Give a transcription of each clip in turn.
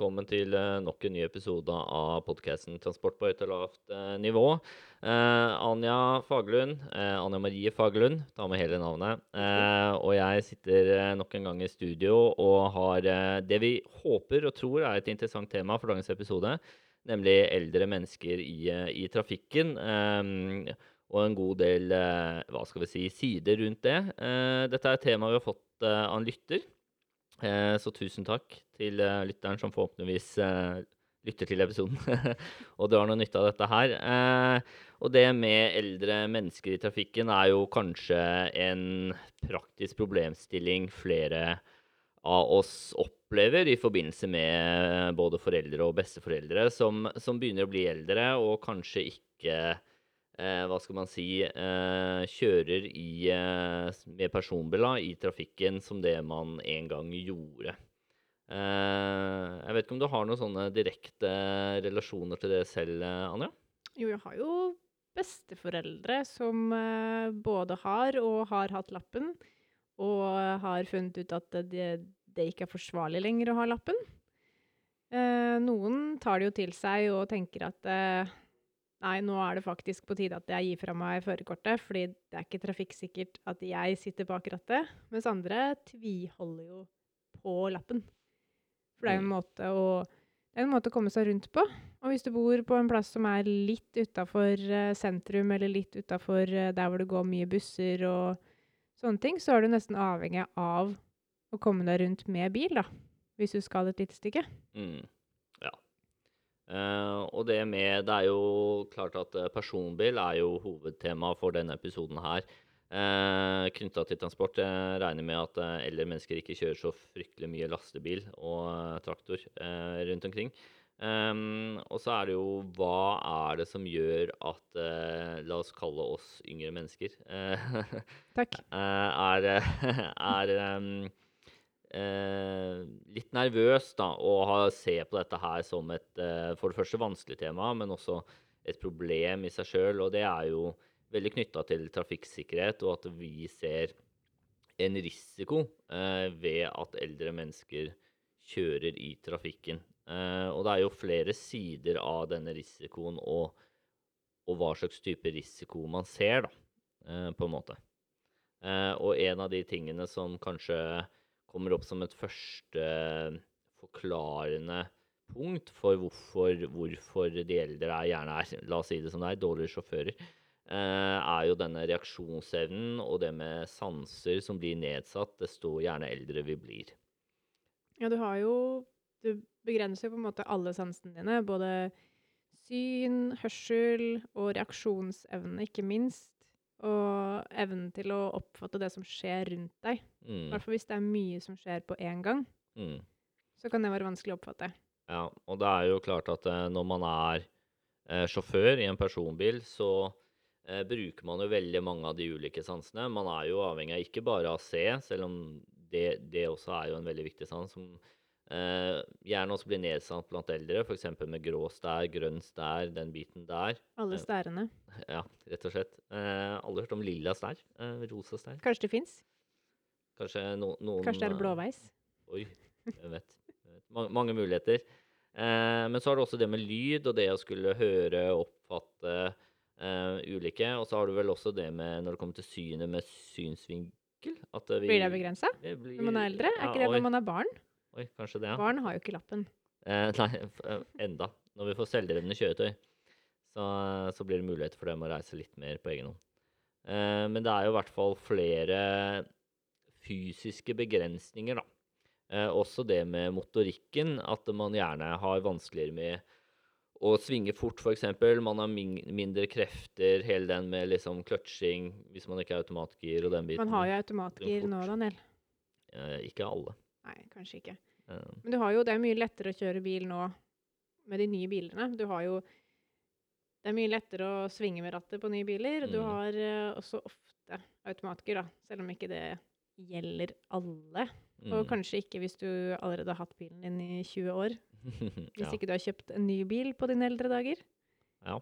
velkommen til eh, nok en ny episode av podkasten 'Transport på høyt og lavt eh, nivå'. Eh, Anja Fagerlund, eh, Anja Marie Fagerlund, ta med hele navnet. Eh, og jeg sitter eh, nok en gang i studio og har det vi håper og tror er et interessant tema for dagens episode, nemlig eldre mennesker i, i trafikken. og en god del hva skal vi si, sider rundt det. Dette er et tema vi har fått av en lytter. Eh, så tusen takk til eh, lytteren som forhåpentligvis eh, lytter til episoden og drar noe nytte av dette her. Og det med eldre mennesker i trafikken er jo kanskje en praktisk problemstilling flere av oss opplever i forbindelse med både foreldre og besteforeldre som, som begynner å bli eldre og kanskje ikke hva skal man si, eh, kjører i, eh, med personbil i trafikken som det man en gang gjorde. Eh, jeg vet ikke om du har noen sånne direkte relasjoner til det selv, eh, Anja? Jo, jeg har jo besteforeldre som eh, både har og har hatt lappen, og har funnet ut at det, det ikke er forsvarlig lenger å ha lappen. Eh, noen tar det jo til seg og tenker at eh, nei, nå er det faktisk på tide at jeg gir fra meg førerkortet, fordi det er ikke trafikksikkert at jeg sitter bak rattet, mens andre tviholder jo på lappen. For det er jo en måte å en måte å komme seg rundt på. Og hvis du bor på en plass som er litt utafor sentrum, eller litt utafor der hvor det går mye busser og sånne ting, så er du nesten avhengig av å komme deg rundt med bil, da. Hvis du skal et lite stykke. Mm. Eh, og det med Det er jo klart at eh, personbil er jo hovedtema for denne episoden her. Uh, Knytta til transport. Jeg regner med at uh, eldre mennesker ikke kjører så fryktelig mye lastebil og eh, traktor eh, rundt omkring. Um, og så er det jo hva er det som gjør at eh, La oss kalle oss yngre mennesker. eh, Takk. eh, er, er em, eh, litt nervøs da, og se på dette her som et eh, for det første vanskelig tema, men også et problem i seg sjøl. Og det er jo veldig knytta til trafikksikkerhet, og at vi ser en risiko eh, ved at eldre mennesker kjører i trafikken. Eh, og det er jo flere sider av denne risikoen og, og hva slags type risiko man ser, da, eh, på en måte. Eh, og en av de tingene som kanskje kommer opp som et første forklarende punkt for hvorfor, hvorfor de eldre er, gjerne er, la oss si det som det er, dårligere sjåfører, eh, er jo denne reaksjonsevnen og det med sanser som blir nedsatt, desto gjerne eldre vi blir. Ja, du har jo Du begrenser jo på en måte alle sansene dine. Både syn, hørsel og reaksjonsevne, ikke minst. Og evnen til å oppfatte det som skjer rundt deg. I Mm, hvert fall hvis det er mye som skjer på én gang. mm. Så kan det være vanskelig å oppfatte. Ja, og det er jo klart at eh, når man er eh, sjåfør i en personbil, så eh, bruker man jo veldig mange av de ulike sansene. Man er jo avhengig av ikke bare av å se, selv om det, det også er jo en veldig viktig sans, som eh, gjerne også blir nedsatt blant eldre, f.eks. med grå stær, grønn stær, den biten der. Alle Ja. stærene. Ja, rett og slett. Eh, alle hørt om lilla stær? Eh, rosa stær? Kanskje det fins? Kanskje no, noen Kanskje det er eh, blåveis? Oi, hvem vet. Mange, mange muligheter. Eh, men så har du også det med lyd, og det å skulle høre, oppfatte eh, ulike. Og så har du vel også det med, når det kommer til synet, med synsvinkel. Eh, vi, Blir det begrensa når man er eldre? Er Ja, ikke det når man er barn? Oi, kanskje det, ja. Barn har jo ikke lappen. Eh, nei, eh, enda. Når vi får selvdrevne kjøretøy, så, så blir det mulighet for dem å reise litt mer på egen hånd. Eh, men det er jo i hvert fall flere fysiske begrensninger, da. Eh, også det med motorikken, at man gjerne har vanskeligere med å svinge fort, f.eks. Man har min mindre krefter, hele den med liksom kløtsjing hvis man ikke har automatgir og den biten. Man har jo automatgir nå. Daniel. Eh, ikke alle. Nei, kanskje ikke. Eh, Men du har jo, det er mye lettere å kjøre bil nå med de nye bilene. Du har jo Det er mye lettere å svinge med rattet på nye biler. Du Mm. har uh, også ofte automatgir, da, selv om ikke det gjelder alle. Og mm. kanskje ikke hvis du allerede har hatt bilen din i 20 år. Hvis Ja. ikke du har kjøpt en ny bil på dine eldre dager. Ja.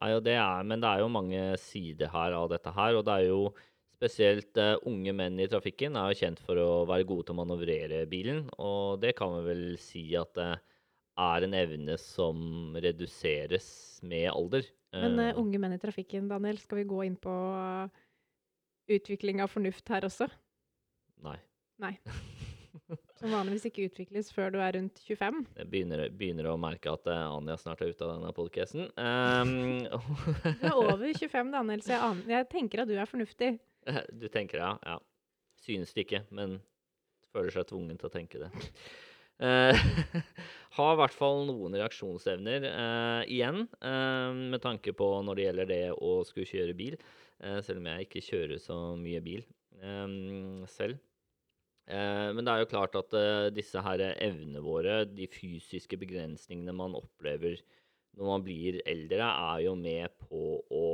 ja og det er, men det er jo mange sider her av dette her, og det er jo spesielt uh, unge menn i trafikken er jo kjent for å være gode til å manøvrere bilen, og det kan vi vel si at det er en evne som reduseres med alder. Men eh, Eh, unge menn i trafikken, Daniel, skal vi gå inn på eh, utvikling av fornuft her også? Nei. Nei. Som vanligvis ikke utvikles før du er rundt 25. Jeg begynner, begynner å merke at eh, Anja snart er ute av denne podcasten. Um, Du er over 25, Daniel, så jeg, aner, jeg tenker at du er fornuftig. du tenker ja, ja. Synes det ikke, men føler seg tvungen til å tenke det. Uh, har i hvert fall noen reaksjonsevner uh, igjen, uh, med tanke på når det gjelder det å skulle kjøre bil. selv om jeg ikke kjører så mye bil eh, selv. Men det er jo klart at disse her evnene våre, de fysiske begrensningene man opplever når man blir eldre, er jo med på å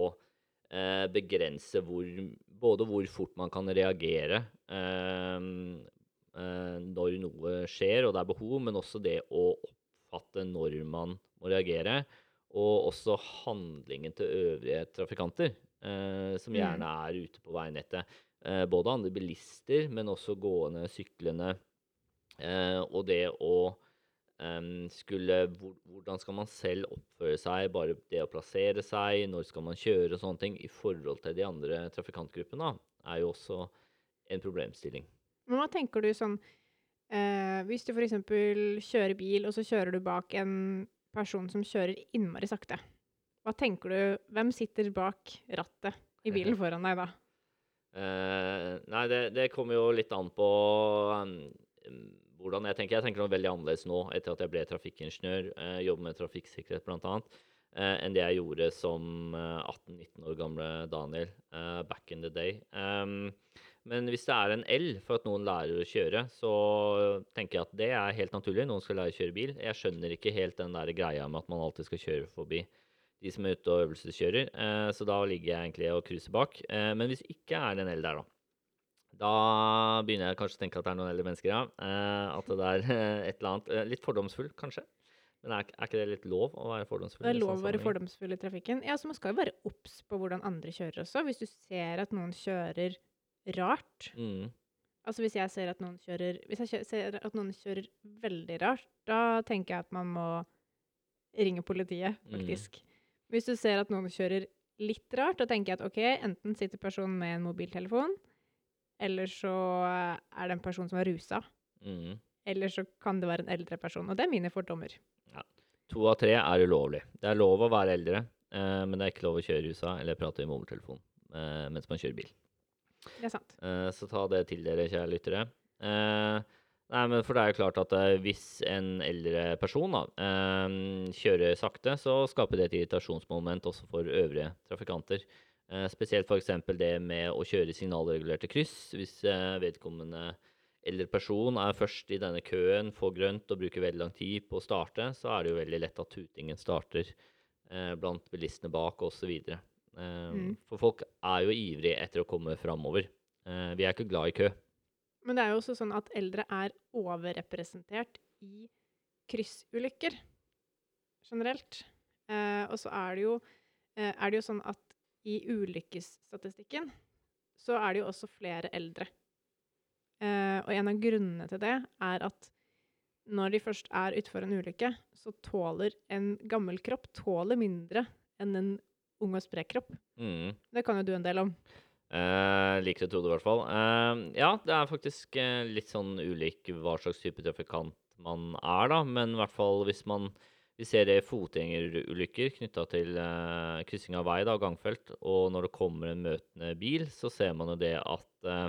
begrense hvor, både hvor fort man kan reagere eh, eh, når noe skjer og det er behov, men også det å oppfatte når man må reagere. Og også handlingen til øvrige trafikanter, eh, som Mm. gjerne er ute på veinettet. Eh, både andre bilister, men også gående, syklende. Eh, og det å skulle Hvordan skal man selv oppføre seg, bare det å plassere seg, når skal man kjøre og sånne ting, i forhold til de andre trafikantgruppene, er jo også en problemstilling. Men hva tenker du sånn eh, Hvis du f.eks. kjører bil, og så kjører du bak en person som kjører innmari sakte. Hva tenker du Hvem sitter bak rattet i bilen foran deg da? Eh, nei, det, det kommer jo litt an på um, hvordan jeg tenker. Jeg tenker noe veldig annerledes nå, etter at jeg ble trafikkingeniør, eh, jobber med trafikksikkerhet bl.a., eh, enn det jeg gjorde som eh, 18-19 år gamle Daniel eh, back in the day. Um, men hvis det er en L for at noen lærer å kjøre, så tenker jeg at det er helt naturlig. Noen skal lære å kjøre bil. Jeg skjønner ikke helt den der greia med at man alltid skal kjøre forbi de som er ute og øvelseskjører. Eh, så da ligger jeg egentlig og cruiser bak. Eh, men hvis ikke er det en L der, da. Da begynner jeg kanskje å tenke at det er noen eldre mennesker, ja. Eh, at det er eh, et eller annet eh, Litt fordomsfull, kanskje. Men er, er ikke det litt lov å være fordomsfull? Det er lov å være fordomsfull i trafikken. Ja, så Man skal jo være obs på hvordan andre kjører også. Hvis du ser at noen kjører rart Mm. Altså Hvis jeg ser at noen kjører Hvis jeg ser at noen kjører veldig rart, da tenker jeg at man må ringe politiet, Mm. faktisk. Hvis du ser at noen kjører litt rart, da tenker jeg at ok, enten sitter personen med en mobiltelefon, eller så er det en person som er rusa, Mm. eller så kan det være en eldre person. Og det er mine fordommer. To av tre er ulovlig. Det er lov å være eldre, eh, men det er ikke lov å kjøre rusa eller prate i mobiltelefon eh, mens man kjører bil. Det er sant. Eh, så ta det til dere, kjære lyttere. Eh, nei, men for det er jo klart at eh, hvis en eldre person da, eh, kjører sakte, så skaper det et irritasjonsmoment også for øvrige trafikanter. Eh, spesielt f.eks. det med å kjøre signalregulerte kryss. Hvis eh, vedkommende eldre person er først i denne køen, får grønt og bruker veldig lang tid på å starte, så er det jo veldig lett at tutingen starter eh, blant bilistene bak osv. Mm. For folk er jo ivrige etter å komme framover. Vi er ikke glad i kø. Men det er jo også sånn at eldre er overrepresentert i kryssulykker generelt. Eh, og så er det, jo, eh, er det jo sånn at i ulykkesstatistikken så er det jo også flere eldre. Eh, og en av grunnene til det er at når de først er utfor en ulykke, så tåler en gammel kropp tåler mindre enn en ung og sprek kropp. Mm. Det kan jo du en del om. Eh, liker å tro det, i hvert fall. Eh, ja, det er faktisk eh, litt sånn ulik hva slags type trafikant man er, da. Men i hvert fall hvis man vi ser det i fotgjengerulykker knytta til eh, kryssing av vei og gangfelt. Og når det kommer en møtende bil, så ser man jo det at eh,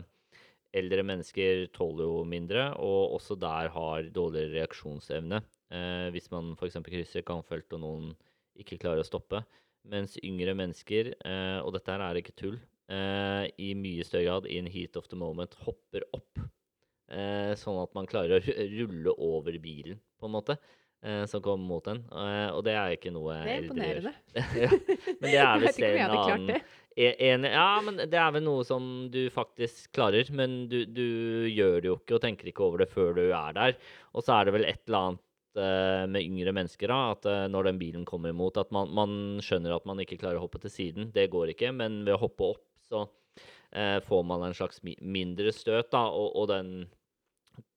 eldre mennesker tåler jo mindre, og også der har dårligere reaksjonsevne. Eh, hvis man f.eks. krysser gangfelt og noen ikke klarer å stoppe. Mens yngre mennesker, eh, og dette her er ikke tull, eh, i mye større grad in heat of the moment hopper opp. Eh, sånn at man klarer å rulle over bilen, på en måte, som kommer mot en. Eh, og det er ikke noe Det er imponerende. ja, men det er visst en annen. E- En, ja, men det er vel noe som du faktisk klarer, men du, du gjør det jo ikke og tenker ikke over det før du er der. Og så er det vel et eller annet eh, med yngre mennesker, da, at eh, når den bilen kommer imot, at man, man skjønner at man ikke klarer å hoppe til siden. Det går ikke, men ved å hoppe opp, så eh, får man en slags mi mindre støt, da, og, og den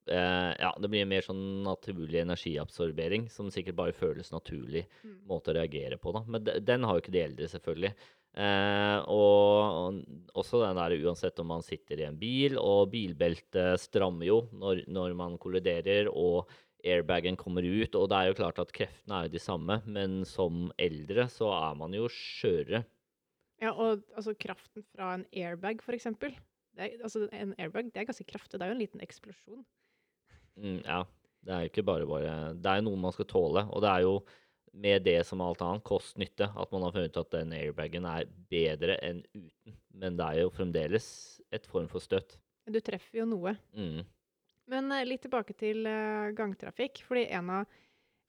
eh, Ja, det blir mer sånn naturlig energiabsorbering, som sikkert bare føles naturlig Mm. måte å reagere på, da. Men de, den har jo ikke de eldre, selvfølgelig. Eh, og, og også den der uansett om man sitter i en bil, og bilbeltet strammer jo når, når man kolliderer, og airbagen kommer ut, og det er jo klart at kreftene er jo de samme, men som eldre så er man jo skjørere. Ja, og altså kraften fra en airbag, for eksempel. Det er, altså, en airbag det er ganske kraftig. Det er jo en liten eksplosjon. Mm, ja, det er jo ikke bare bare Det er jo noe man skal tåle, og det er jo med det som alt annet, kost-nytte, at man har funnet ut at den airbagen er bedre enn uten. Men det er jo fremdeles et form for støt. Du treffer jo noe. Mm. Men eh, litt tilbake til eh, gangtrafikk. fordi en av,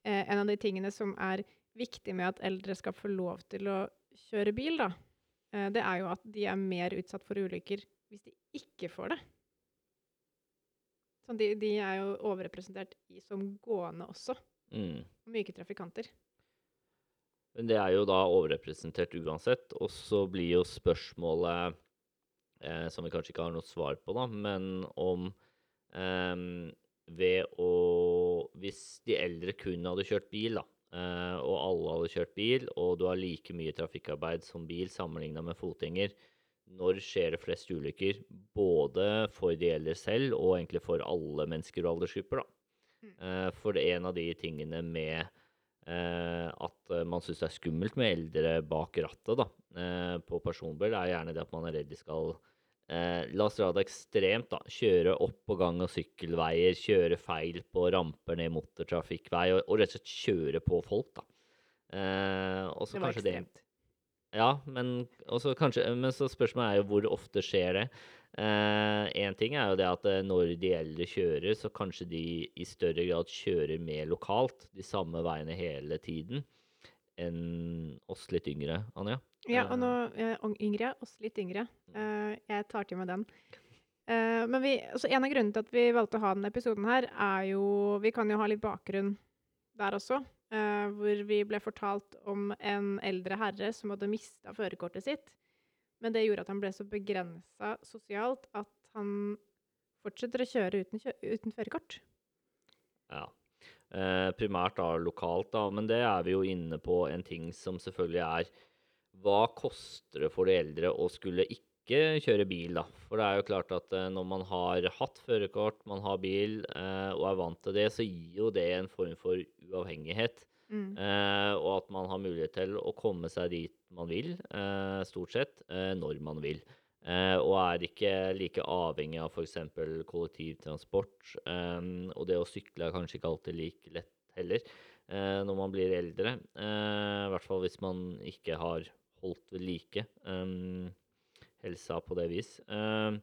eh, en av de tingene som er viktig med at eldre skal få lov til å kjøre bil, da, det er jo at de er mer utsatt for ulykker hvis de ikke får det. Sånn, de, de er jo overrepresentert i, som gående også. Mm. Myke trafikanter. Men det er jo da overrepresentert uansett. Og så blir jo spørsmålet, eh, som vi kanskje ikke har noe svar på, da, men om eh, ved å Hvis de eldre kun hadde kjørt bil, da, eh, og alle hadde kjørt bil, og du har like mye trafikkarbeid som bil sammenligna med fotgjenger, når skjer det flest ulykker? Både for de eldre selv og egentlig for alle mennesker og aldersgrupper. Mm. Eh, for det en av de tingene med eh, at eh, man syns det er skummelt med eldre bak rattet da, på personbil, er gjerne det at man er redd de skal eh, La oss dra det ekstremt, da. Kjøre opp på gang- og sykkelveier, kjøre feil på ramper ned motortrafikkvei, og, og rett og slett kjøre på folk, da. Eh, Det var ekstremt. det. Ja, men, kanskje, men så spørsmålet er jo hvor ofte skjer det. Én ting er jo det at eh, når de eldre kjører, så kanskje de i større grad kjører mer lokalt, de samme veiene hele tiden, enn oss litt yngre, Anja. Ja, og Eh. nå eh, yngre, oss litt yngre. Eh, jeg tar til meg den. Eh, men vi, altså en av grunnene til at vi valgte å ha denne episoden her, er jo Vi kan jo ha litt bakgrunn der også. Eh, hvor vi ble fortalt om en eldre herre som hadde mista førerkortet sitt. Men det gjorde at han ble så begrensa sosialt at han fortsetter å kjøre uten, uten førerkort. Ja. Eh, primært da lokalt, da. Men det er vi jo inne på en ting som selvfølgelig er Hva koster det for de eldre å skulle ikke kjøre bil, da? For det er jo klart at eh, når man har hatt førerkort, man har bil eh, og er vant til det, så gir jo det en form for uavhengighet. Mm. Eh, og at man har mulighet til å komme seg dit man vil, eh, stort sett, når man vil. Eh, og er ikke like avhengig av f.eks. kollektivtransport. Og det å sykle er kanskje ikke alltid like lett heller eh, når man blir eldre. Eh, I hvert fall hvis man ikke har holdt ved like eh, helsa på det vis. Eh,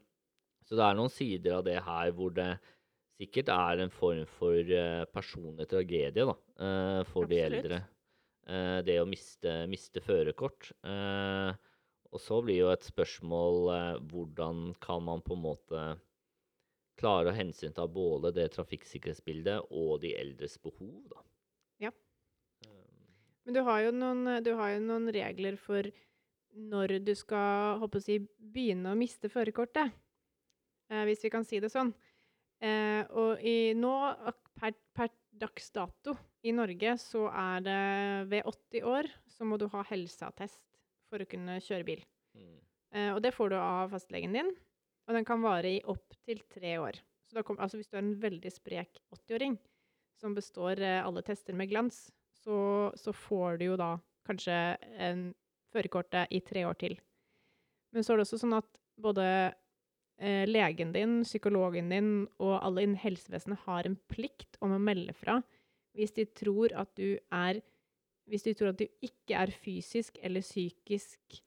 så det er noen sider av det her hvor det sikkert er en form for eh, personlig tragedie da, for for de eldre. Eh, det å miste, miste førerkort. Eh, og så blir jo et spørsmål eh, hvordan kan man på en måte klare å hensynta både det trafikksikkerhetsbildet og de eldres behov, da. Ja. Eh, Men du har jo noen, du har jo noen regler for når du skal håper å si, begynne å miste førerkortet. Eh, hvis vi kan si det sånn. Eh, og i nå, per, per dags dato i Norge, så er det ved 80 år så må du ha helseattest for å kunne kjøre bil. mm, Eh, og det får du av fastlegen din, og den kan vare i opptil tre år. Så da kom, altså hvis du er en veldig sprek 80-åring som består eh, alle tester med glans, så, så får du jo da kanskje en førerkortet i tre år til. Men så er det også sånn at både eh, legen din, psykologen din og alle innen helsevesenet har en plikt om å melde fra hvis de tror at du er Hvis de tror at du ikke er fysisk eller psykisk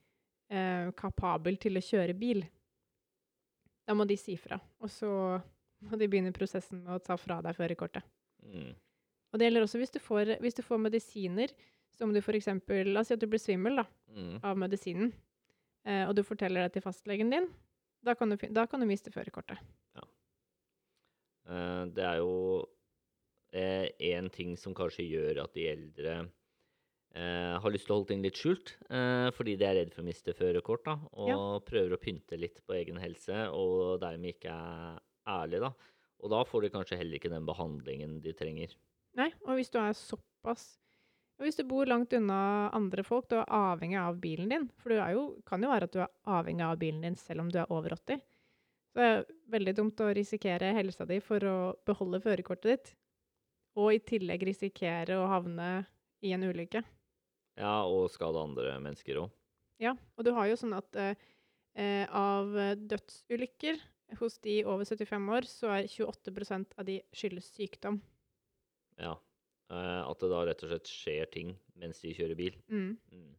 eh, kapabel til å kjøre bil. Da må de si fra. Og så må de begynne prosessen med å ta fra deg førerkortet. mm, Og det gjelder også hvis du får, hvis du får medisiner som du f.eks. La oss si at du blir svimmel da, mm. av medisinen, eh, og du forteller det til fastlegen din. Da kan du, da kan du miste førerkortet. Eh, det er jo én ting som kanskje gjør at de eldre eh, har lyst til å holde ting litt skjult eh, fordi de er redd for å miste førerkort, da, og Ja. prøver å pynte litt på egen helse, og dermed ikke er ærlig, da. Og da får de kanskje heller ikke den behandlingen de trenger. Nei, og hvis du er såpass Hvis du bor langt unna andre folk, du er avhengig av bilen din For det er jo, kan jo være at du er avhengig av bilen din selv om du er over 80. Så det er veldig dumt å risikere helsa di for å beholde førerkortet ditt. Og i tillegg risikere å havne i en ulykke. Ja, og skade andre mennesker òg. Ja, og du har jo sånn at eh, eh, av dødsulykker hos de over 75 år, så er 28% av de skyldes sykdom. Ja. Eh, at det da rett og slett skjer ting mens de kjører bil. Mm. Mm.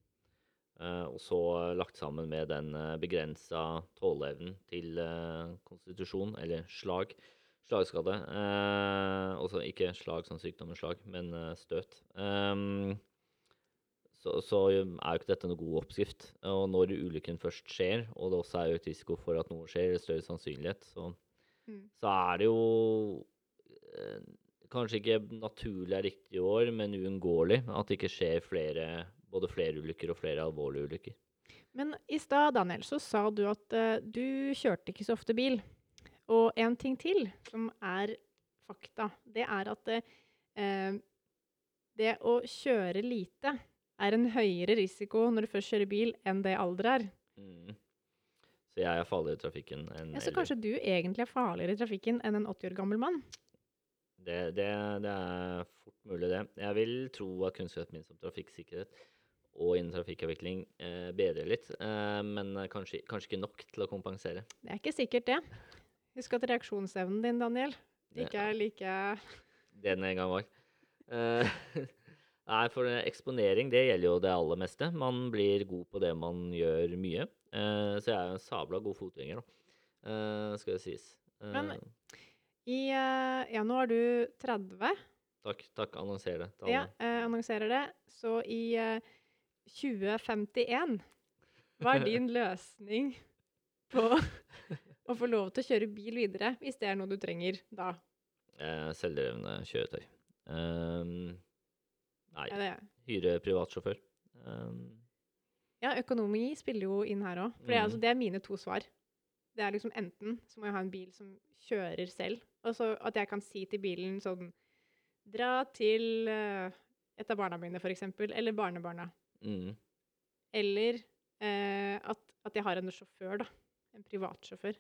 Eh, og så eh, lagt sammen med den uh, begrensa tåleevnen til eh, konstitusjon, eller slag. Slagskade. Også ikke slag som sykdom, men slag, men eh, støt. Så, så er jo ikke dette noe god oppskrift. Og når ulykken først skjer, og det også er økt risiko for at noe skjer, eller større sannsynlighet, så, Mm. så er det jo eh, kanskje ikke naturlig er riktig i år, men uunngåelig at det ikke skjer flere, både flere ulykker og flere alvorlige ulykker. Men i stad, Daniel, så sa du at uh, du kjørte ikke så ofte bil. Og en ting til som er fakta, det er at eh, det å kjøre lite er en høyere risiko når du først kjører bil, enn det alder er. Mm. Så jeg er farligere i trafikken enn Ja, så kanskje du egentlig er farligere i trafikken enn en 80 år gammel mann? Det, det, det er fort mulig, det. Jeg vil tro at kunnskapen min som trafikksikkerhet og innen trafikkavvikling eh, bedrer litt, eh, men kanskje, kanskje ikke nok til å kompensere. Det er ikke sikkert, det. Husk at reaksjonsevnen din, Daniel, ikke er like det den en gang var. Eh, nei, for eksponering, det gjelder jo det aller meste. Man blir god på det man gjør mye. Eh, så jeg er en sabla god fotgjenger, da. Eh, skal det sies. Eh, Men- I eh, Ja, nå er du 30. takk, takk. Annonser det til Ja, alle. eh, annonserer det. Så i eh, 2051 Hva er din løsning på å få lov til å kjøre bil videre, hvis det er noe du trenger da? Eh, selvdrevne kjøretøy. Um, nei, Ja, det, hyre privatsjåfør. Um, ja økonomi spiller jo inn her òg. For det, er Mm. altså, det er mine to svar. Det er liksom enten så må jeg ha en bil som kjører selv, og så at jeg kan si til bilen sånn Dra til eh, et av barna mine, for eksempel, eller barnebarna. mm, Eller eh, at, at jeg har en sjåfør, da. En privatsjåfør.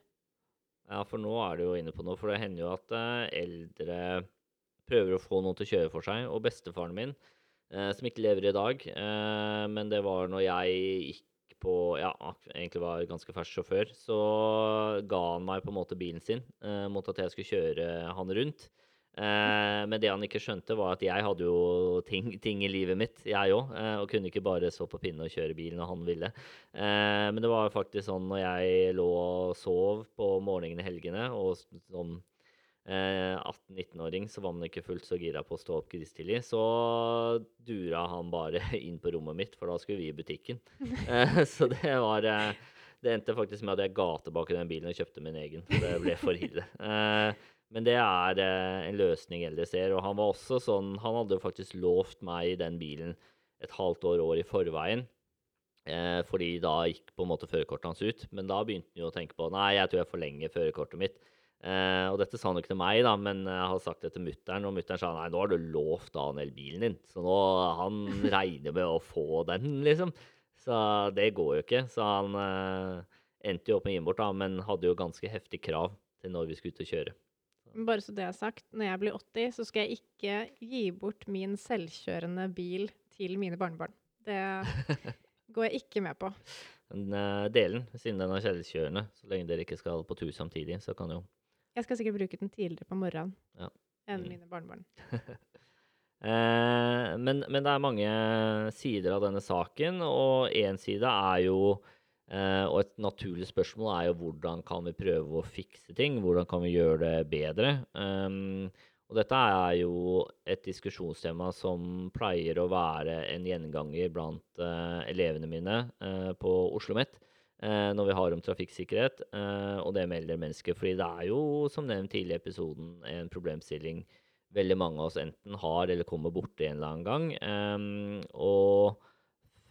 Ja, for nå er du jo inne på noe. For det hender jo at eh, eldre prøver å få noen til å kjøre for seg. Og bestefaren min, eh, som ikke lever i dag, eh, men det var når jeg gikk på Ja, egentlig var ganske fersk sjåfør, så ga han meg på en måte bilen sin eh, mot at jeg skulle kjøre han rundt. Eh, men det han ikke skjønte, var at jeg hadde jo ting, ting i livet mitt, jeg òg, eh, og kunne ikke bare stå på pinne og kjøre bil når han ville. Eh, men det var faktisk sånn når jeg lå og sov på morgenen i helgene, og s- som eh, 18-19-åring så var man ikke fullt så gira på å stå opp gristidlig, så dura han bare inn på rommet mitt, for da skulle vi i butikken. Eh, så det var eh, Det endte faktisk med at jeg ga tilbake den bilen og kjøpte min egen, for det ble for ille. Eh, men det er eh, en løsning eldre ser, og han var også sånn Han hadde faktisk lovt meg den bilen et halvt år, år i forveien. Eh, fordi da gikk på en måte førerkortet hans ut. Men da begynte han jo å tenke på nei, jeg tror jeg forlenger førerkortet mitt. Eh, og dette sa han jo ikke til meg, da, men jeg har sagt det til mutter'n, og mutter'n sa nei, nå har du lovt Daniel bilen din, så nå han regner med å få den, liksom. Så det går jo ikke. Så han eh, endte jo opp med å gi den bort, da, men hadde jo ganske heftig krav til når vi skulle ut og kjøre. Bare så det er sagt, når jeg blir 80, så skal jeg ikke gi bort min selvkjørende bil til mine barnebarn. Det går jeg ikke med på. Men eh, delen, siden den er selvkjørende, så lenge dere ikke skal på tur samtidig, så kan jo Jeg skal sikkert bruke den tidligere på morgenen Ja. enn Mm. mine barnebarn. Eh, men, men det er mange sider av denne saken, og én side er jo eh, Og et naturlig spørsmål er jo hvordan kan vi prøve å fikse ting? Hvordan kan vi gjøre det bedre? Um, og dette er jo et diskusjonstema som pleier å være en gjenganger blant uh, elevene mine uh, på Oslo OsloMet når vi har om trafikksikkerhet, eh, og det med eldre mennesker. Fordi det er jo, som nevnt tidligere i episoden, en problemstilling veldig mange av oss enten har eller kommer borti en eller annen gang. Em, og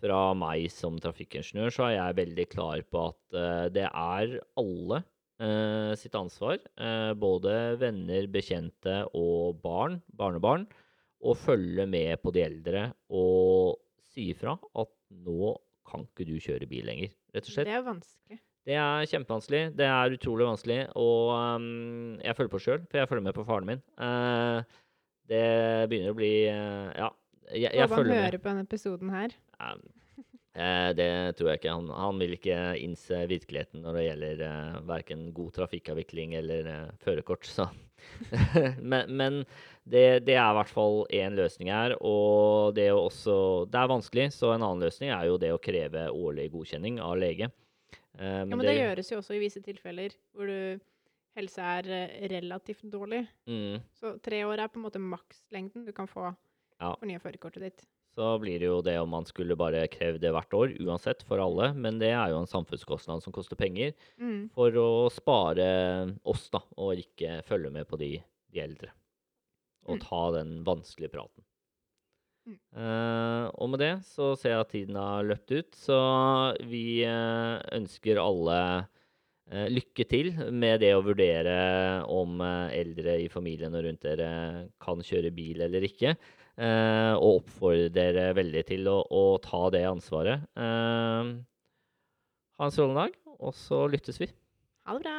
fra meg som trafikkingeniør så er jeg veldig klar på at eh, det er alle eh, sitt ansvar, eh, både venner, bekjente og barn, barnebarn, å følge med på de eldre og si ifra at nå kan ikke du kjøre bil lenger, rett og slett. Det er vanskelig. Det er kjempevanskelig. Det er utrolig vanskelig. Og um, jeg følger på sjøl, for jeg følger med på faren min. Uh, det begynner å bli uh, Ja. Jeg, jeg Håper han følger med. hører på denne episoden her. Um, eh, det tror jeg ikke. Han, han vil ikke innse virkeligheten når det gjelder uh, verken god trafikkavvikling eller eh, førerkort. Men men det, det er i hvert fall én løsning her. Og det, er, også, det er vanskelig, så en annen løsning er jo det å kreve årlig godkjenning av lege. Eh, Ja, men det gjøres jo også i visse tilfeller hvor du helse er eh, relativt dårlig. mm, Så tre år er på en måte makslengden du kan få Ja. fornya førerkortet ditt. Så blir det jo det om man skulle bare kreve det hvert år, uansett, for alle. Men det er jo en samfunnskostnad som koster penger. Mm. for å spare oss, da, og ikke følge med på de, de eldre. Og Mm. ta den vanskelige praten. Mm. Uh, og med det så ser jeg at tiden har løpt ut, så vi uh, ønsker alle uh, lykke til med det å vurdere om eldre i familien og rundt dere kan kjøre bil eller ikke. Eh, og oppfordrer veldig til å, å ta det ansvaret. Eh, ha en strålende dag, og så lyttes vi. Ha det bra!